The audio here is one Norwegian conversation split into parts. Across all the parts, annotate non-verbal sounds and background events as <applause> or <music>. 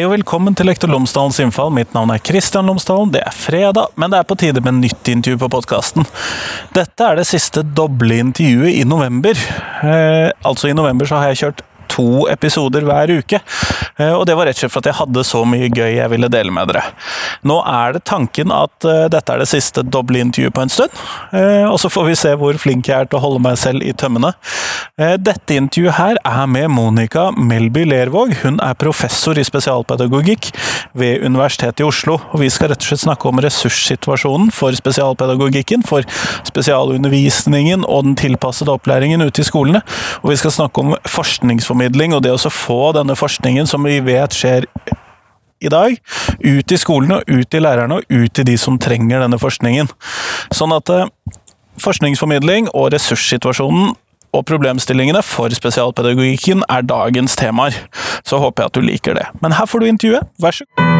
Hei og velkommen til Lektor Lomsdalens innfall. Mitt navn er Kristian Lomsdalen. Det er fredag, men det er på tide med nytt intervju på podkasten. Dette er det siste doble intervjuet i november. Eh, altså I november så har jeg kjørt to episoder hver uke. Eh, og det var rett og slett for at jeg hadde så mye gøy jeg ville dele med dere. Nå er det tanken at eh, dette er det siste doble intervjuet på en stund. Eh, og så får vi se hvor flink jeg er til å holde meg selv i tømmene. Dette intervjuet her er med Monica Melby Lervåg. Hun er professor i spesialpedagogikk ved Universitetet i Oslo. Og vi skal rett og slett snakke om ressurssituasjonen for spesialpedagogikken, for spesialundervisningen og den tilpassede opplæringen ute i skolene. Og vi skal snakke om forskningsformidling formidling og det å få denne forskningen som vi vet skjer i dag, ut i skolene, ut til lærerne og ut til de som trenger denne forskningen. Sånn at eh, forskningsformidling og ressurssituasjonen og problemstillingene for spesialpedagogikken er dagens temaer. Så håper jeg at du liker det. Men her får du intervjuet, vær så god.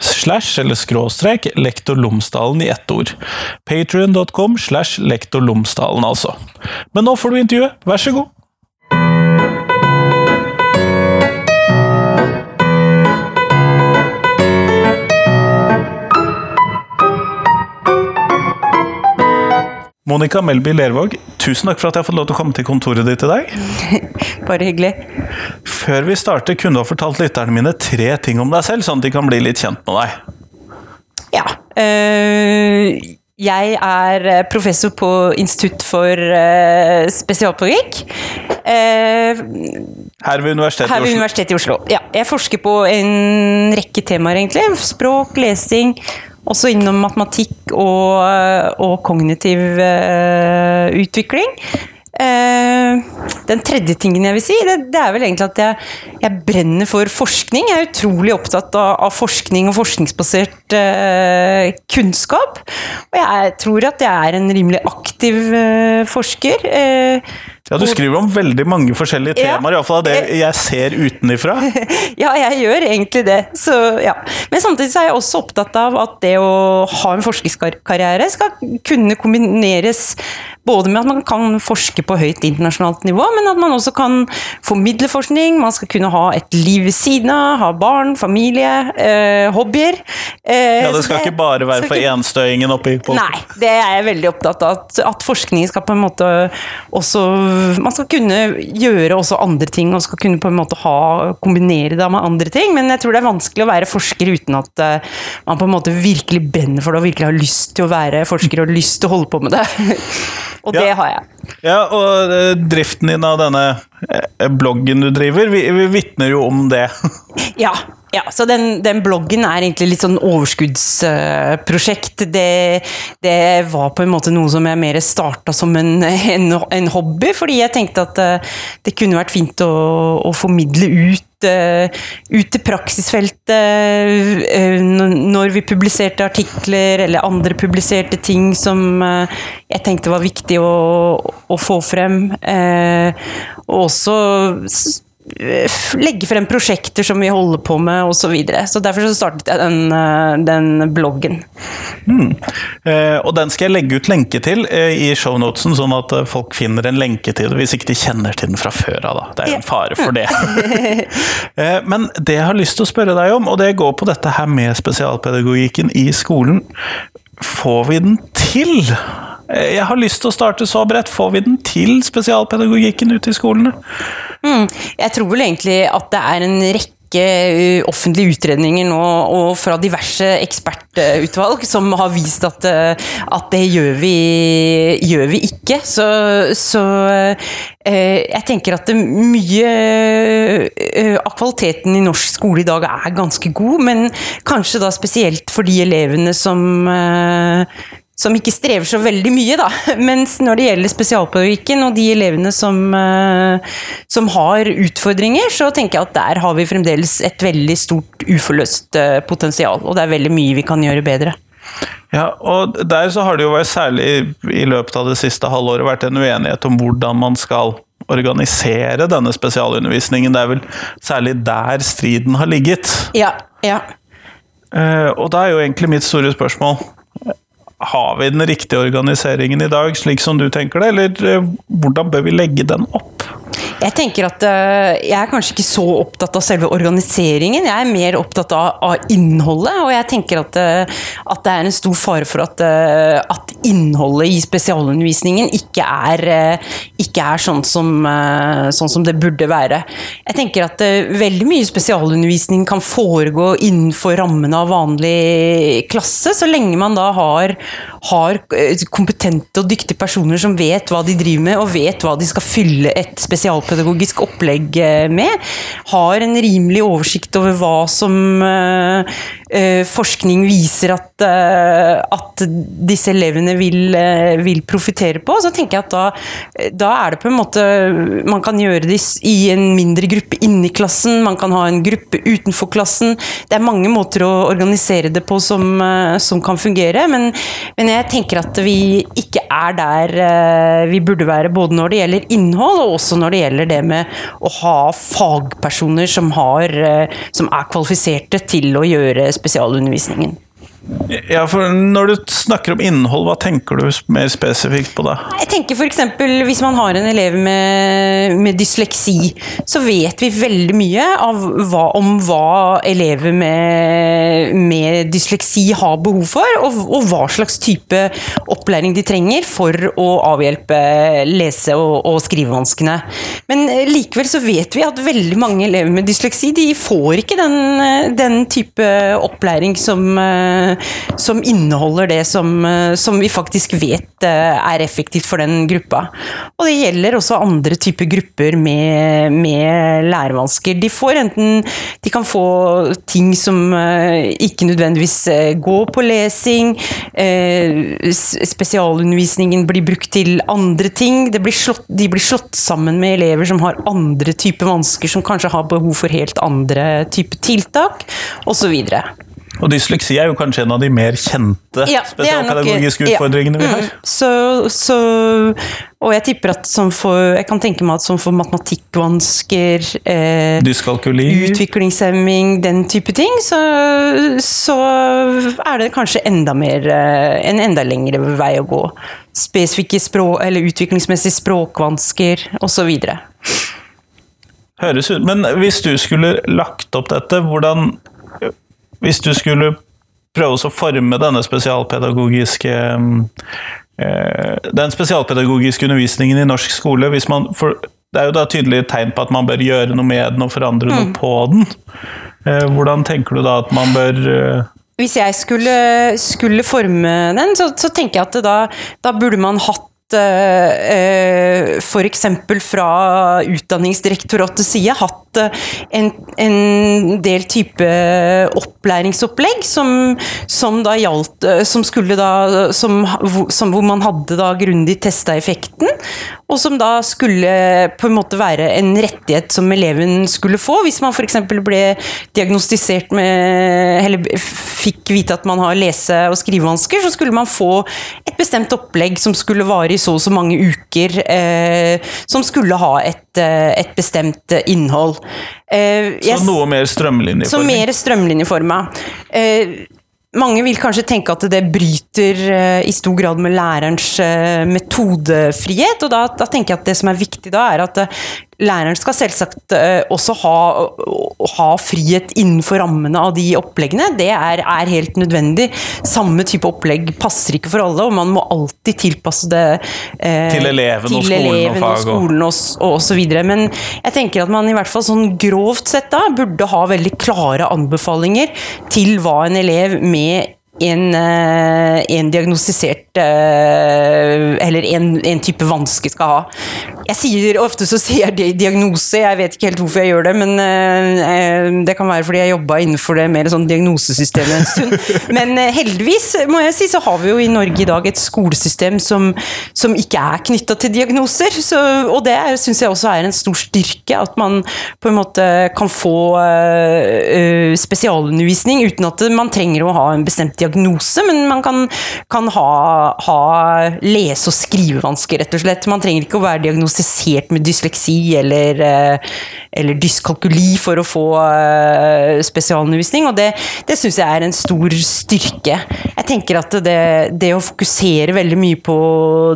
slash eller skråstrek lektor Lomsdalen i ett ord. Patrion.com slash lektor Lomsdalen, altså. Men nå får du intervjuet, vær så god! Monica Melby Lervåg, tusen takk for at jeg har fått lov til å komme til kontoret ditt i dag. <laughs> Bare hyggelig. Før vi starter, kunne du ha fortalt lytterne mine tre ting om deg selv, sånn at de kan bli litt kjent med deg? Ja. Øh, jeg er professor på Institutt for øh, spesialpedagogikk. Øh, her ved Universitetet her ved Universitetet i Oslo. Ja, jeg forsker på en rekke temaer, egentlig. Språk, lesing også innom matematikk og, og kognitiv uh, utvikling. Uh, den tredje tingen jeg vil si, det, det er vel egentlig at jeg, jeg, brenner for forskning. Jeg er utrolig opptatt av, av forskning og forskningsbasert eh, kunnskap. Og jeg tror at jeg er en rimelig aktiv forsker. Ja, Du skriver om veldig mange forskjellige temaer, ja, iallfall av det jeg ser utenifra. <laughs> ja, jeg gjør egentlig det. Så, ja. Men samtidig så er jeg også opptatt av at det å ha en forskerkarriere skal kunne kombineres både med at man kan forske på høyt internasjonalt nivå, men at man også kan formidle forskning. Man skal kunne ha et liv ved siden av, ha barn, familie, eh, hobbyer. Eh, ja, Det skal det, ikke bare være for ikke... enstøingen oppi på Nei, det er jeg veldig opptatt av. At, at forskning skal på en måte også Man skal kunne gjøre også andre ting, og skal kunne på en måte ha, kombinere det med andre ting. Men jeg tror det er vanskelig å være forsker uten at uh, man på en måte virkelig brenner for det og virkelig har lyst til å være forsker og lyst til å holde på med det. <laughs> Og ja. det har jeg. Ja, og eh, driften din av denne bloggen du driver, vi, vi vitner jo om det. <laughs> ja, ja, så den, den, bloggen er egentlig litt sånn overskuddsprosjekt. Det, det, var på en måte noe som jeg mer starta som en, en, en, hobby, fordi jeg tenkte at eh, det kunne vært fint å, å formidle ut, ut til praksisfeltet når vi publiserte artikler eller andre publiserte ting som jeg tenkte var viktig å, å få frem. og også legge frem prosjekter som vi holder på med osv. Så, videre. så derfor så startet jeg den, eh, den bloggen. Mm. Eh, og den skal jeg legge ut lenke til eh, i shownotesen, sånn at eh, folk finner en lenke til det hvis ikke de kjenner til den fra før av. Det er en fare for det. <laughs> <laughs> eh, men det jeg har lyst til å spørre deg om, og det går på dette her med spesialpedagogikken i skolen. Får vi den til? Jeg har lyst til å starte så bredt. Får vi den til, spesialpedagogikken ute i skolene? Mm. Jeg tror vel egentlig at det er en rekke uh, offentlige utredninger nå, og fra diverse ekspertutvalg, som har vist at, uh, at det gjør vi, gjør vi ikke. Så, så jeg tenker at mye av kvaliteten i norsk skole i dag er ganske god, men kanskje da spesielt for de elevene som som ikke strever så veldig mye, da. <laughs> Mens når det gjelder spesialpedagogikken og de elevene som, eh, som, har utfordringer, så tenker jeg at der har vi fremdeles et veldig stort uforløst eh, potensial. Og det er veldig mye vi kan gjøre bedre. Ja, og der så har det jo vært særlig i løpet av det siste halvåret vært en uenighet om hvordan man skal organisere denne spesialundervisningen. Det er vel særlig der striden har ligget. Ja, ja. Eh, og da er jo egentlig mitt store spørsmål har vi den riktige organiseringen i dag, slik som du tenker det, eller eh, hvordan bør vi legge den opp? Jeg tenker at uh, jeg er kanskje ikke så opptatt av selve organiseringen, jeg er mer opptatt av, av innholdet. Og jeg tenker at, uh, at, det er en stor fare for at, uh, at innholdet i spesialundervisningen ikke er, ikke er sånn, som, sånn, som, det burde være. Jeg tenker at veldig mye spesialundervisning kan foregå innenfor rammene av vanlig klasse, så lenge man da har, har kompetente og dyktige personer som vet hva de driver med, og vet hva de skal fylle et spesialprogram spesialpedagogisk opplegg eh, med. Har en rimelig oversikt over hva som uh, forskning viser at, uh, at, disse elevene vil, vil profitere på. Så tenker jeg at da, da, er det på en måte Man kan gjøre det i en mindre gruppe inni klassen, man kan ha en gruppe utenfor klassen. Det er mange måter å organisere det på som, som kan fungere, men, men, jeg tenker at vi ikke er der vi burde være, både når det gjelder innhold og også når det gjelder det med å ha fagpersoner som, har, eh, som er kvalifiserte til å gjøre spesialundervisningen. Ja, for Når du snakker om innhold, hva tenker du mer spesifikt på da? Jeg tenker f.eks. hvis man har en elev med, med, dysleksi, så vet vi veldig mye hva, om hva elever med, med, dysleksi har behov for, og, og, hva slags type opplæring de trenger for å avhjelpe lese- og, og skrivevanskene. Men likevel så vet vi at veldig mange elever med dysleksi de får ikke den, den type opplæring som som inneholder det som, eh, som, vi faktisk vet eh, er effektivt for den gruppa. Og det gjelder også andre typer grupper med, med lærevansker. De får enten De kan få ting som eh, ikke nødvendigvis går på lesing. Spesialundervisningen blir brukt til andre ting. Blir slått, de blir slått sammen med elever som har andre typer vansker, som kanskje har behov for helt andre typer tiltak, osv. Og dysleksi er jo kanskje en av de mer kjente ja, spesialpedagogiske nok, utfordringene vi har. Mm. Så, så, og jeg tipper at som for Jeg kan tenke meg at som for matematikkvansker eh, Dyskalkuli Utviklingshemming, den type ting, så, så, er det kanskje enda mer eh, en enda lengre vei å gå. Spesifikke språk, eller utviklingsmessige språkvansker osv. Høres ut Men hvis du skulle lagt opp dette, hvordan hvis du skulle prøve å forme denne spesialpedagogiske eh, den spesialpedagogiske undervisningen i norsk skole hvis man, for Det er jo da tydelige tegn på at man bør gjøre noe med den og forandre noe mm. på den. Eh, hvordan tenker du da at man bør eh, hvis jeg skulle, skulle forme den, så, så, tenker jeg at da, da burde man hatt f.eks. fra Utdanningsdirektoratets side hatt eh, en, en, del type opplæringsopplegg som, som da gjaldt Som skulle da som, som, Hvor man hadde da grundig testa effekten, og som da skulle på en måte være en rettighet som eleven skulle få, hvis man f.eks. ble diagnostisert med Eller fikk vite at man har lese- og skrivevansker, så skulle man få et bestemt opplegg som skulle vare i så og så mange uker, eh, som skulle ha et, eh, et bestemt innhold. Eh, så noe mer strømlinjeforma? Så mer strømlinjeforma. Uh, mange vil kanskje tenke at det bryter uh, i stor grad med lærerens uh, metodefrihet. og da, da, tenker jeg at det som er viktig da, er at uh, læreren skal selvsagt uh, også ha, ha, frihet innenfor rammene av de oppleggene. Det er, er, helt nødvendig. Samme type opplegg passer ikke for alle, og man må alltid tilpasse det eh, til eleven til og skolen eleven og, og skolen og, og, og så videre. Men jeg tenker at man i hvert fall sånn grovt sett da burde ha veldig klare anbefalinger til hva en elev med en, eh, en diagnostisert eh, Eller en, en, type vanske skal ha. Jeg sier Ofte så sier jeg diagnose, jeg vet ikke helt hvorfor jeg gjør det, men eh, det kan være fordi jeg jobba innenfor det mer sånn diagnosesystemet en stund. <laughs> Men heldigvis, må jeg si, så har vi jo i Norge i dag et skolesystem som, som ikke er knytta til diagnoser. Så, og det syns jeg også er en stor styrke, at man på en måte kan få uh, spesialundervisning uten at man trenger å ha en bestemt diagnose, men man kan, kan ha, ha, lese- og skrivevansker, rett og slett. Man trenger ikke å være diagnostisert med dysleksi eller, eh, eller dyskalkuli for å få eh, spesialundervisning, og det, det syns jeg er en stor styrke. Jeg tenker at det, det, å fokusere veldig mye på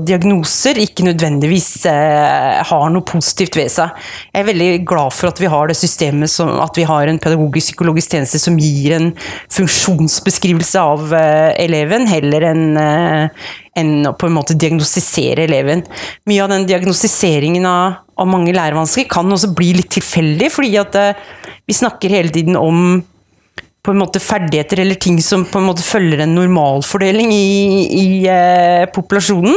diagnoser ikke nødvendigvis eh, har noe positivt ved seg. Jeg er veldig glad for at vi har det systemet som, at vi har en pedagogisk-psykologisk tjeneste som gir en funksjonsbeskrivelse av eleven, heller enn enn å på en måte diagnostisere eleven. Mye av den diagnostiseringen av, av mange lærevansker kan også bli litt tilfeldig, fordi at eh, vi snakker hele tiden om på en måte ferdigheter eller ting som på en måte følger en normalfordeling i, i eh, populasjonen.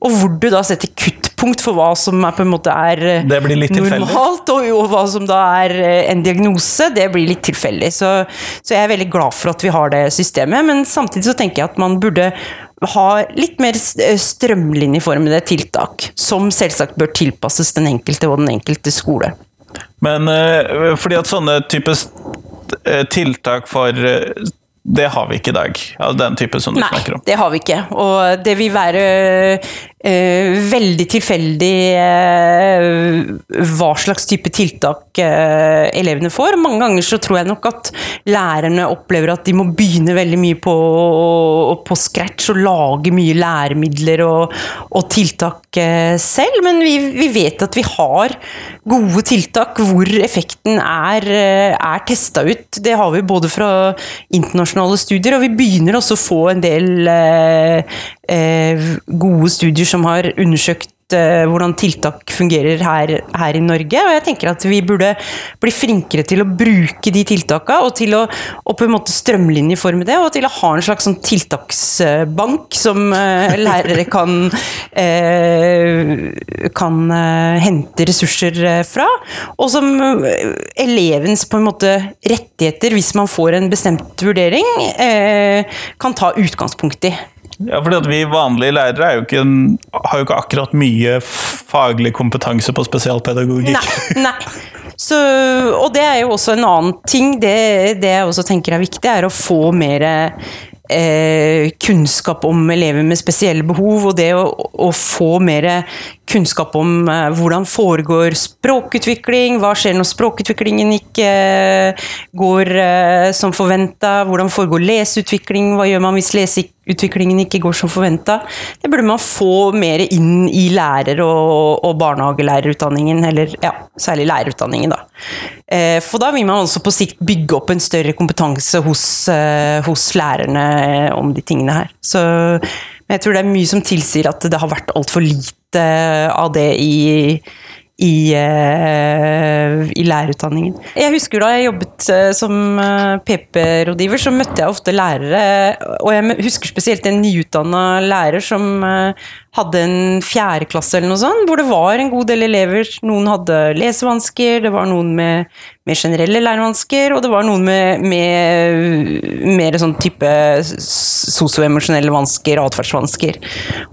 Og hvor du da setter kuttpunkt for hva som er, på en måte er normalt, og, og, hva som da er en diagnose, det blir litt tilfeldig. Så, så, jeg er veldig glad for at vi har det systemet, men samtidig så tenker jeg at man burde ha litt mer strømlinjeformede tiltak, som selvsagt bør tilpasses den enkelte og den enkelte skole. Men fordi at sånne typer Eh, tiltak for eh, det har vi ikke i dag. Altså den type som du Nei, snakker om. Nei, det har vi ikke. Og det vil være eh, veldig tilfeldig eh, hva slags type tiltak eh, elevene får. Mange ganger så tror jeg nok at lærerne opplever at de må begynne veldig mye på, på scratch og lage mye læremidler og, og tiltak eh, selv. Men vi, vi, vet at vi har gode tiltak hvor effekten er, er testa ut. Det har vi både fra internasjonale studier, og vi begynner også å få en del eh, eh, gode studier som har undersøkt Eh, hvordan tiltak fungerer her, her, i Norge. Og jeg tenker at vi burde bli flinkere til å bruke de tiltakene, og til å og på en måte strømlinjeforme det, og til å ha en slags sånn tiltaksbank som uh, <laughs> lærere kan, uh, kan uh, hente ressurser fra. Og som elevens på en måte rettigheter, hvis man får en bestemt vurdering, kan ta utgangspunkt i. Ja, fordi at Vi vanlige lærere jo ikke, har jo ikke akkurat mye faglig kompetanse på spesialpedagogikk. Nei, nei. Så, og det er jo også en annen ting. Det, det jeg også tenker er viktig, er å få mer eh, kunnskap om elever med spesielle behov, og det å, å få mer kunnskap om eh, hvordan foregår språkutvikling, hva skjer når språkutviklingen ikke eh, går eh, som forventa, hvordan foregår leseutvikling, hva gjør man hvis leseutviklingen ikke går som forventa. Det burde man få mer inn i lærer- og, og barnehagelærerutdanningen, eller ja, særlig lærerutdanningen, da. Eh, for da vil man også på sikt bygge opp en større kompetanse hos, eh, hos lærerne om de tingene her. Så men jeg tror det er mye som tilsier at det har vært altfor lite av det i, i, uh, i, lærerutdanningen. Jeg husker da jeg jobbet uh, som PP-rådgiver, så møtte jeg ofte lærere. Og jeg husker spesielt en nyutdanna lærer som hadde en fjerdeklasse eller noe sånt, hvor det var en god del elever. Noen hadde lesevansker, det var noen med med generelle lærevansker, og det var noen med, med mer sånn type sosioemosjonelle vansker, atferdsvansker.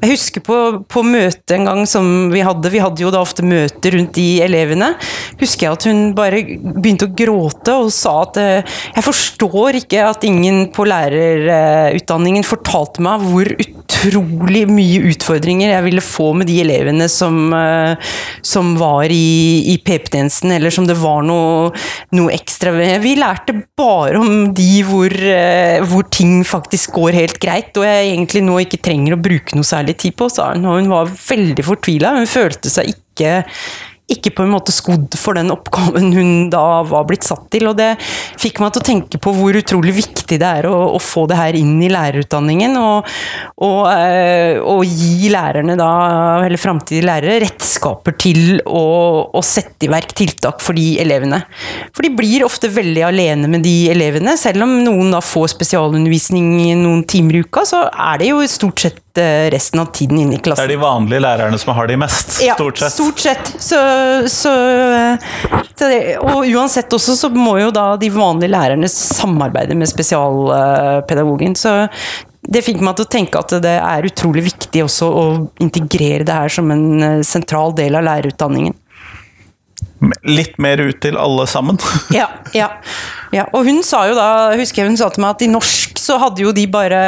Jeg husker på, på møtet en gang som vi hadde, vi hadde jo da ofte møter rundt de elevene, husker jeg at hun bare begynte å gråte og sa at eh, jeg forstår ikke at ingen på lærerutdanningen fortalte meg hvor utrolig mye utfordringer jeg ville få med de elevene som, eh, som var i, i PP-tjenesten, eller som det var noe noe ekstra ved. Vi lærte bare om de hvor, eh, hvor, ting faktisk går helt greit, og jeg egentlig nå ikke trenger å bruke noe særlig tid på, sa hun. Og hun var veldig fortvila. Hun følte seg ikke ikke på en måte skodd for den oppgaven hun da var blitt satt til. Og det fikk meg til å tenke på hvor utrolig viktig det er å, å få det her inn i lærerutdanningen. Og, og, eh, og gi lærerne da, eller framtidige lærere, redskaper til å, å, sette i verk tiltak for de elevene. For de blir ofte veldig alene med de elevene. Selv om noen da får spesialundervisning noen timer i uka, så er det jo stort sett resten av tiden inne i klassen. Det er de vanlige lærerne som har de mest, ja, stort sett. Stort sett. Så, så, så det, og uansett også så må jo da de vanlige lærerne samarbeide med spesialpedagogen. Så det fikk meg til å tenke at det er utrolig viktig også å integrere det her som en eh, sentral del av lærerutdanningen. Litt mer ut til alle sammen. ja, ja, ja, Og hun sa jo da, husker jeg hun sa til meg at i norsk så hadde jo de bare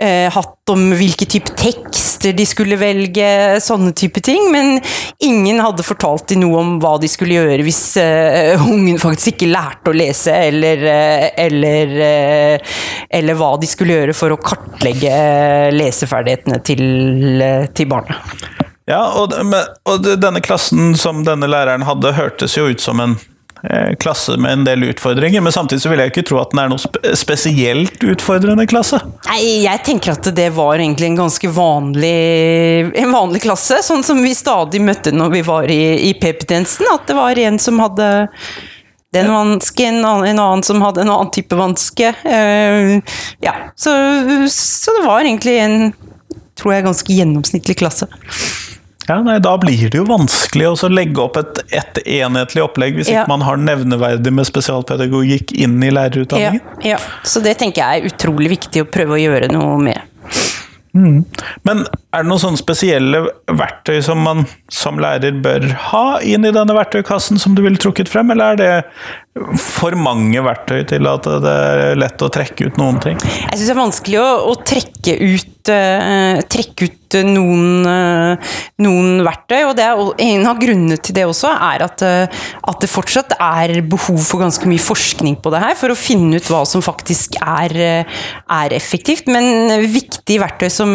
eh, hatt om hvilke type tekster de skulle velge, sånne type ting. Men ingen hadde fortalt dem noe om hva de skulle gjøre hvis eh, ungen faktisk ikke lærte å lese, eller, eh, eller, eh, eller hva de skulle gjøre for å kartlegge leseferdighetene til, eh, til barnet. Ja, og, og, denne klassen som denne læreren hadde, hørtes jo ut som en eh, klasse med en del utfordringer, men samtidig så vil jeg ikke tro at den er noe spesielt utfordrende klasse. Nei, jeg tenker at det var egentlig en ganske vanlig, en vanlig klasse, sånn som vi stadig møtte når vi var i, i PP-tjenesten, at det var en som hadde den vansken, en annen som hadde en annen type vanske. Uh, ja, så, så det var egentlig en tror jeg, ganske gjennomsnittlig klasse. Ja, nei, Da blir det jo vanskelig å legge opp et, et enhetlig opplegg hvis ja. ikke man har nevneverdig med spesialpedagogikk inn i lærerutdanningen. Ja, ja, så det tenker jeg er utrolig viktig å prøve å gjøre noe med. Mm. Men er det noen sånne spesielle verktøy som man som lærer bør ha inn i denne verktøykassen, som du ville trukket frem, eller er det for mange verktøy til at det er lett å trekke ut noen ting? Jeg syns det er vanskelig å, å trekke, ut, uh, trekke ut noen, uh, noen, verktøy, og er, en av grunnene til det også er at, uh, at, det fortsatt er behov for ganske mye forskning på det her, for å finne ut hva som faktisk er, er effektivt. Men viktige verktøy som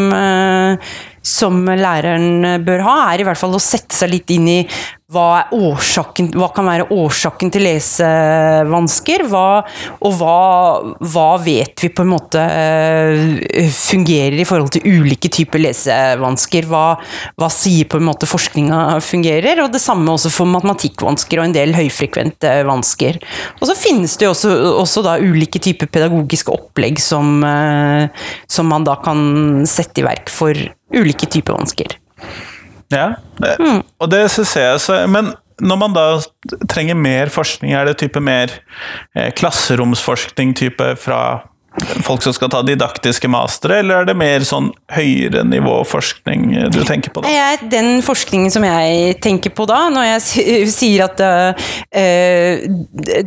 som læreren bør ha, er i hvert fall å sette seg litt inn i hva, hva kan være årsaken til lesevansker, hva, og hva, hva, vet vi på en måte uh, fungerer i forhold til ulike typer lesevansker? Hva, sier på en måte forskninga fungerer? Og det samme også for matematikkvansker og en del høyfrekvente vansker. Og så finnes det også, også da ulike typer pedagogiske opplegg som, uh, som man da kan sette i verk for ulike typer vansker. Ja, mm. og det syns jeg så, Men når man da trenger mer forskning, er det type mer eh, klasseromsforskning type fra folk som skal ta didaktiske mastere, eller er det mer sånn høyere nivå forskning du tenker på da? Den forskningen som jeg tenker på da, når jeg <laughs> sier at uh,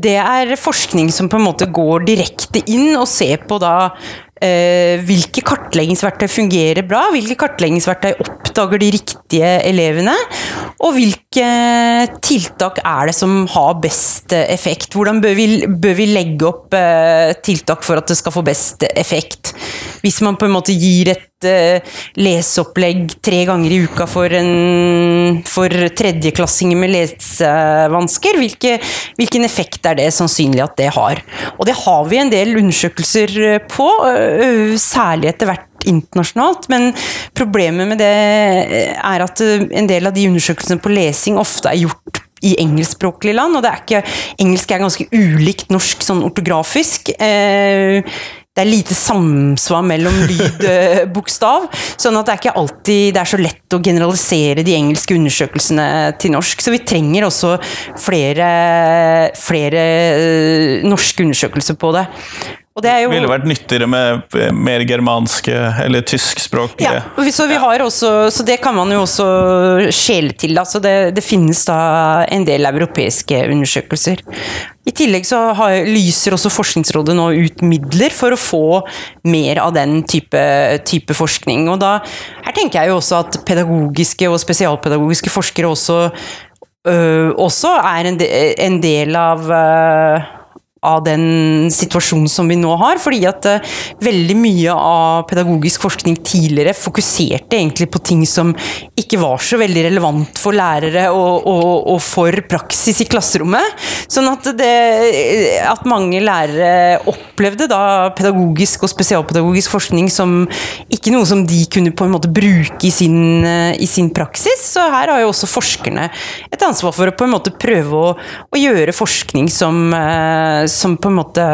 det er forskning som på en måte går direkte inn og ser på da Uh, hvilke kartleggingsverktøy fungerer bra, hvilke kartleggingsverktøy oppdager de riktige elevene, og hvilke tiltak er det som har best effekt. Hvordan bør vi, bør vi legge opp eh, tiltak for at det skal få best effekt? Hvis man på en måte gir et uh, leseopplegg tre ganger i uka for, for tredjeklassinger med lesevansker, hvilke, hvilken effekt er det sannsynlig at det har? Og det har vi en del undersøkelser på særlig etter hvert internasjonalt. Men problemet med det er at en del av de undersøkelsene på lesing ofte er gjort i engelskspråklige land, og er ikke, engelsk er ganske ulikt norsk sånn ortografisk. Eh, det er lite samsvar mellom lyd og bokstav. <laughs> Sånn at det er ikke alltid det er så lett å generalisere de engelske undersøkelsene til norsk. Så vi trenger også flere, flere norske undersøkelser på det. Det jo, ville vært nyttigere med mer germanske eller tyskspråklige. Ja, så, også, så det kan man jo også skjele til. Altså det, det, finnes da en del europeiske undersøkelser. I tillegg så har, lyser også Forskningsrådet nå ut midler for å få mer av den type, type forskning. Og da, her tenker jeg jo også at pedagogiske og spesialpedagogiske forskere også, øh, også er en, de, en del av øh, av den situasjonen som vi nå har. Fordi at uh, veldig mye av pedagogisk forskning tidligere fokuserte egentlig på ting som ikke var så veldig relevant for lærere og, og, og for praksis i klasserommet. Sånn at, det, at mange lærere opplevde da pedagogisk og spesialpedagogisk forskning som ikke noe som de kunne på en måte bruke i sin, uh, i sin praksis. Så her har jo også forskerne et ansvar for å på en måte prøve å, å gjøre forskning som uh, som på en måte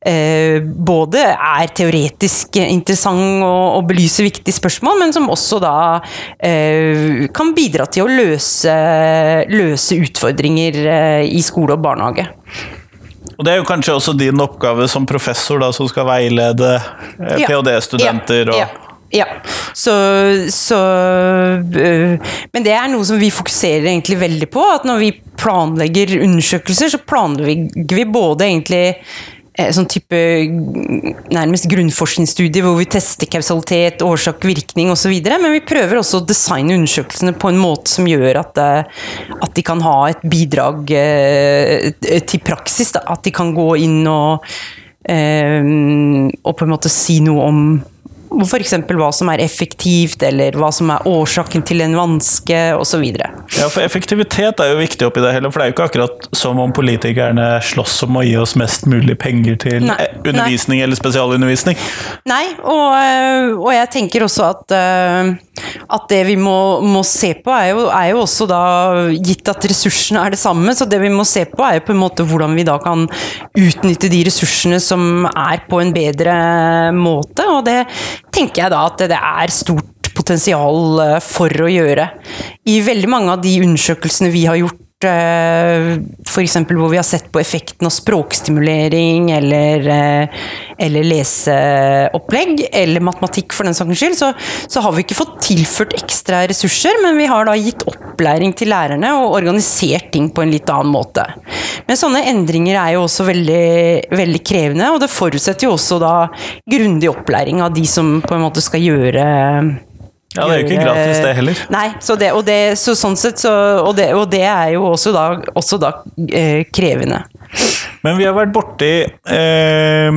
eh, både er teoretisk interessant og, og, belyser viktige spørsmål, men som også da eh, kan bidra til å løse, løse utfordringer eh, i skole og barnehage. Og Det er jo kanskje også din oppgave som professor, da, som skal veilede ph.d.-studenter? Ja. ja. Ja, så, så øh, Men det er noe som vi fokuserer egentlig veldig på. At når vi planlegger undersøkelser, så planlegger vi både egentlig eh, sånn type nærmest grunnforskningsstudie hvor vi tester kausalitet, årsak, virkning osv. Men vi prøver også å designe undersøkelsene på en måte som gjør at, eh, at de kan ha et bidrag til praksis. Da. At de kan gå inn og, og på en måte si noe om F.eks. hva som er effektivt, eller hva som er årsaken til en vanske, osv. Ja, for effektivitet er jo viktig oppi det hele, for det er jo ikke akkurat som om politikerne slåss om å gi oss mest mulig penger til nei, undervisning nei. eller spesialundervisning. Nei, og, eh, og, jeg tenker også at, eh, at det vi må, må se på, er jo, er jo, også da Gitt at ressursene er det samme, så det vi må se på, er jo på en måte hvordan vi da kan utnytte de ressursene som er på en bedre måte. og det tenker jeg da at det er stort potensial eh, for å gjøre. I veldig mange av de undersøkelsene vi har gjort Eh, F.eks. hvor vi har sett på effekten av språkstimulering eller, eh, eller leseopplegg, eller matematikk for den saks skyld, så, så, har vi ikke fått tilført ekstra ressurser, men vi har da gitt opplæring til lærerne og organisert ting på en litt annen måte. Men sånne endringer er jo også veldig, veldig krevende, og det forutsetter jo også da grundig opplæring av de som på en måte skal gjøre ja, det er jo ikke gratis, det heller. Nei, så det, og, det, så sånn sett, så, og, det, og, det, er jo også da, også da eh, krevende. Men vi har vært borti eh,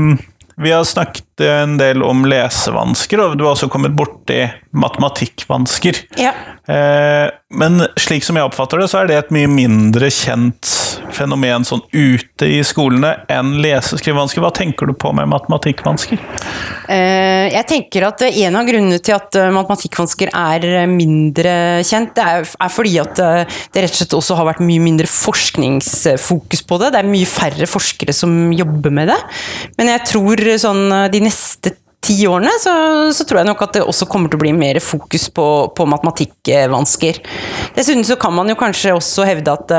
Vi har snakket en del om lesevansker, og du har også kommet borti matematikkvansker. Ja. Eh, men slik som jeg oppfatter det, så er det et mye mindre kjent fenomen sånn ute i skolene enn lese- og skrivevansker. Hva tenker du på med matematikkvansker? Eh, jeg tenker at en av grunnene til at eh, matematikkvansker er mindre kjent, det er, fordi at det rett og slett også har vært mye mindre forskningsfokus på det. Det er mye færre forskere som jobber med det. Men jeg tror sånn de neste ti årene, så, så, tror jeg nok at det også kommer til å bli mer fokus på, på matematikkvansker. Dessuten så kan man jo kanskje også hevde at,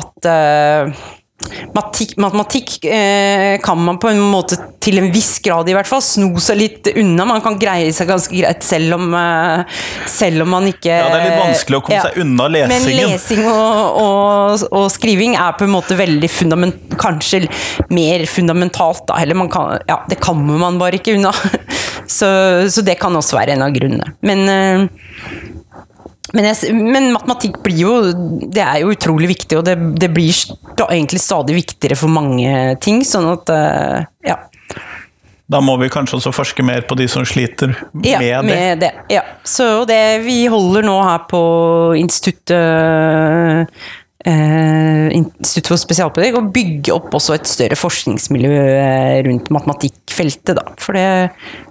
at Matematikk, matematikk eh, kan man på en måte til en viss grad i hvert fall sno seg litt unna. Man kan greie seg ganske greit selv om, eh, selv om man ikke Ja, det er litt vanskelig å komme ja, seg unna lesingen. Men lesing og, og, og, skriving er på en måte veldig fundament... Kanskje mer fundamentalt, da. Eller man kan Ja, det kommer man bare ikke unna. <laughs> Så, så det kan også være en av grunnene. Men eh, men, jeg, men, matematikk blir jo Det er jo utrolig viktig, og det, det blir egentlig stadig viktigere for mange ting. Sånn at uh, ja. Da må vi kanskje også forske mer på de som sliter med, ja, med det. det. Ja, så det vi holder nå her på instituttet eh, Institutt for spesialpedagogikk og bygge opp også et større forskningsmiljø eh, rundt matematikkfeltet. Da. For det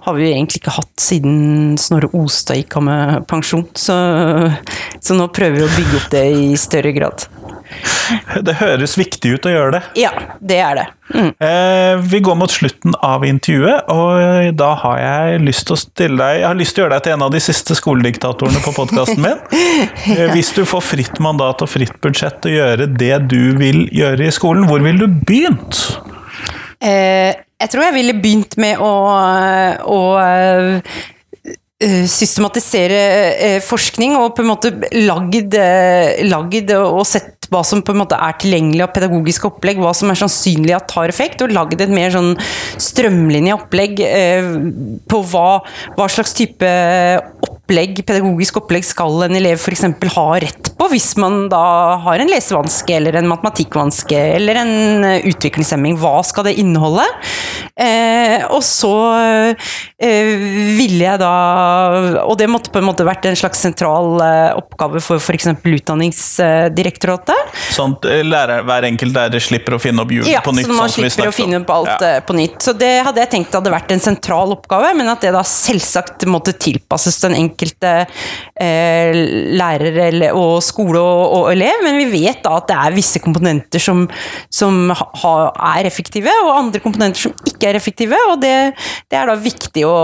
har vi egentlig ikke hatt siden Snorre Ostad gikk av med pensjon. Så, så nå prøver vi å bygge opp det i større grad. Det høres viktig ut å gjøre det. Ja, det er det. Mm. Eh, vi går mot slutten av intervjuet, og da har jeg lyst til å stille deg Jeg har lyst til å gjøre deg til en av de siste skolediktatorene på podkasten min. ja. <laughs> Eh, hvis du får fritt mandat og fritt budsjett til å gjøre det du vil gjøre i skolen, hvor ville du begynt? Eh, jeg tror jeg ville begynt med å, å systematisere forskning og på en måte lagd og sett hva som på en måte er tilgjengelig av pedagogisk opplegg, hva som er sannsynlig at tar effekt, og lagd et mer sånn strømlinje opplegg på hva, hva slags type opplegg, pedagogisk opplegg skal en elev f.eks. ha rett på hvis man da har en lesevanske eller en matematikkvanske eller en eh, utviklingshemming. Hva skal det inneholde? Eh, og så eh, ville jeg da Og det måtte på en måte vært en slags sentral eh, oppgave for f.eks. Utdanningsdirektoratet. Sånn at eh, lærer, hver enkelt lærer slipper å finne opp hjulet Ja, på nytt? Ja, så man sånn slipper å finne opp alt Ja. eh, på nytt. Så det hadde jeg tenkt hadde vært en sentral oppgave, men at det da selvsagt måtte tilpasses den enkelte eh, lærer eller, og skole og, og elev. Men vi vet da at det er visse komponenter som, som ha, er effektive, og andre komponenter som ikke er effektive. Og det, det er da viktig å,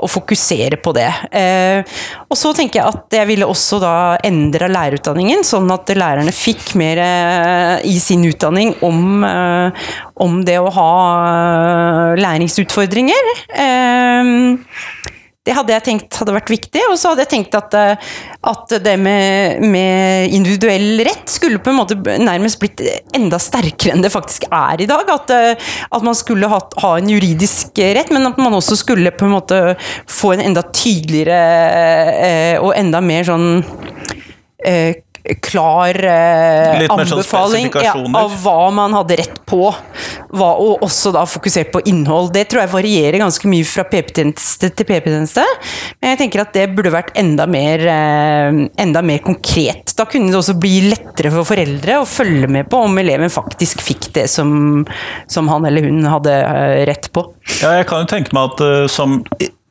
å fokusere på det. Eh, og så tenker jeg at jeg ville også da endre lærerutdanningen, sånn at lærerne fikk mer eh, i sin utdanning om, eh, om det å ha eh, læringsutfordringer. Eh, det hadde jeg tenkt hadde vært viktig, og så hadde jeg tenkt at, eh, at det med, med individuell rett skulle på en måte nærmest blitt enda sterkere enn det faktisk er i dag. At, eh, at man skulle ha, ha en juridisk rett, men at man også skulle på en måte få en enda tydeligere eh, og enda mer sånn klar eh, sånn anbefaling ja, av hva man hadde rett på, hva, og også da fokusert på innhold. Det tror jeg varierer ganske mye fra PP-tjeneste til PP-tjeneste, men jeg tenker at det burde vært enda mer, eh, enda mer konkret. Da kunne det også bli lettere for foreldre å følge med på om eleven faktisk fikk det som, som han eller hun hadde eh, rett på. Ja, jeg kan jo tenke meg at eh, som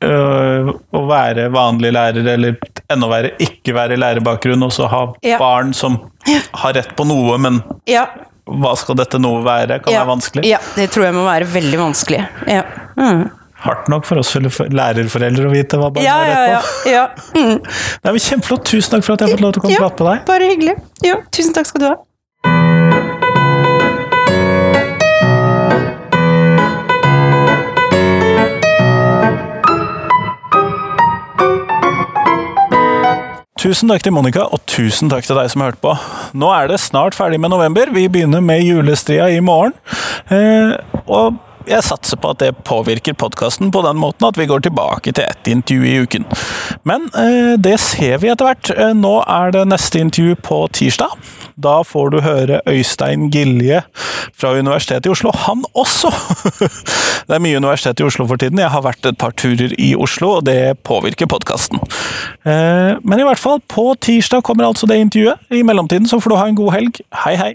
eh, å være vanlig lærer, eller enda verre ikke være lærerbakgrunn, og så ha Ja. barn som har rett på noe, men Ja, hva skal dette noe være, kan ja, være vanskelig. Ja, det tror jeg må være veldig vanskelig. Ja. Mm. Hardt nok for oss lærerforeldre å vite hva barn Ja, har ja, rett ja. på. ja. Mm. Det er Kjempeflott, tusen takk for at jeg har fått lov til å komme og Ja, prate med deg. Bare hyggelig. Ja, tusen takk skal du ha. Tusen takk til Monica, og tusen takk til deg som hørte på. Nå er det snart ferdig med november. Vi begynner med julestria i morgen. Eh, og jeg satser på at det påvirker podkasten på den måten at vi går tilbake til ett intervju i uken. Men eh, det ser vi etter hvert. Eh, nå er det neste intervju på tirsdag. Da får du høre Øystein Gilje fra Universitetet i Oslo. Han også! <laughs> Det er mye Universitet i Oslo for tiden. Jeg har vært et par turer i Oslo, og det påvirker podkasten. Men i hvert fall, på tirsdag kommer altså det intervjuet. I mellomtiden så får du ha en god helg. Hei, hei!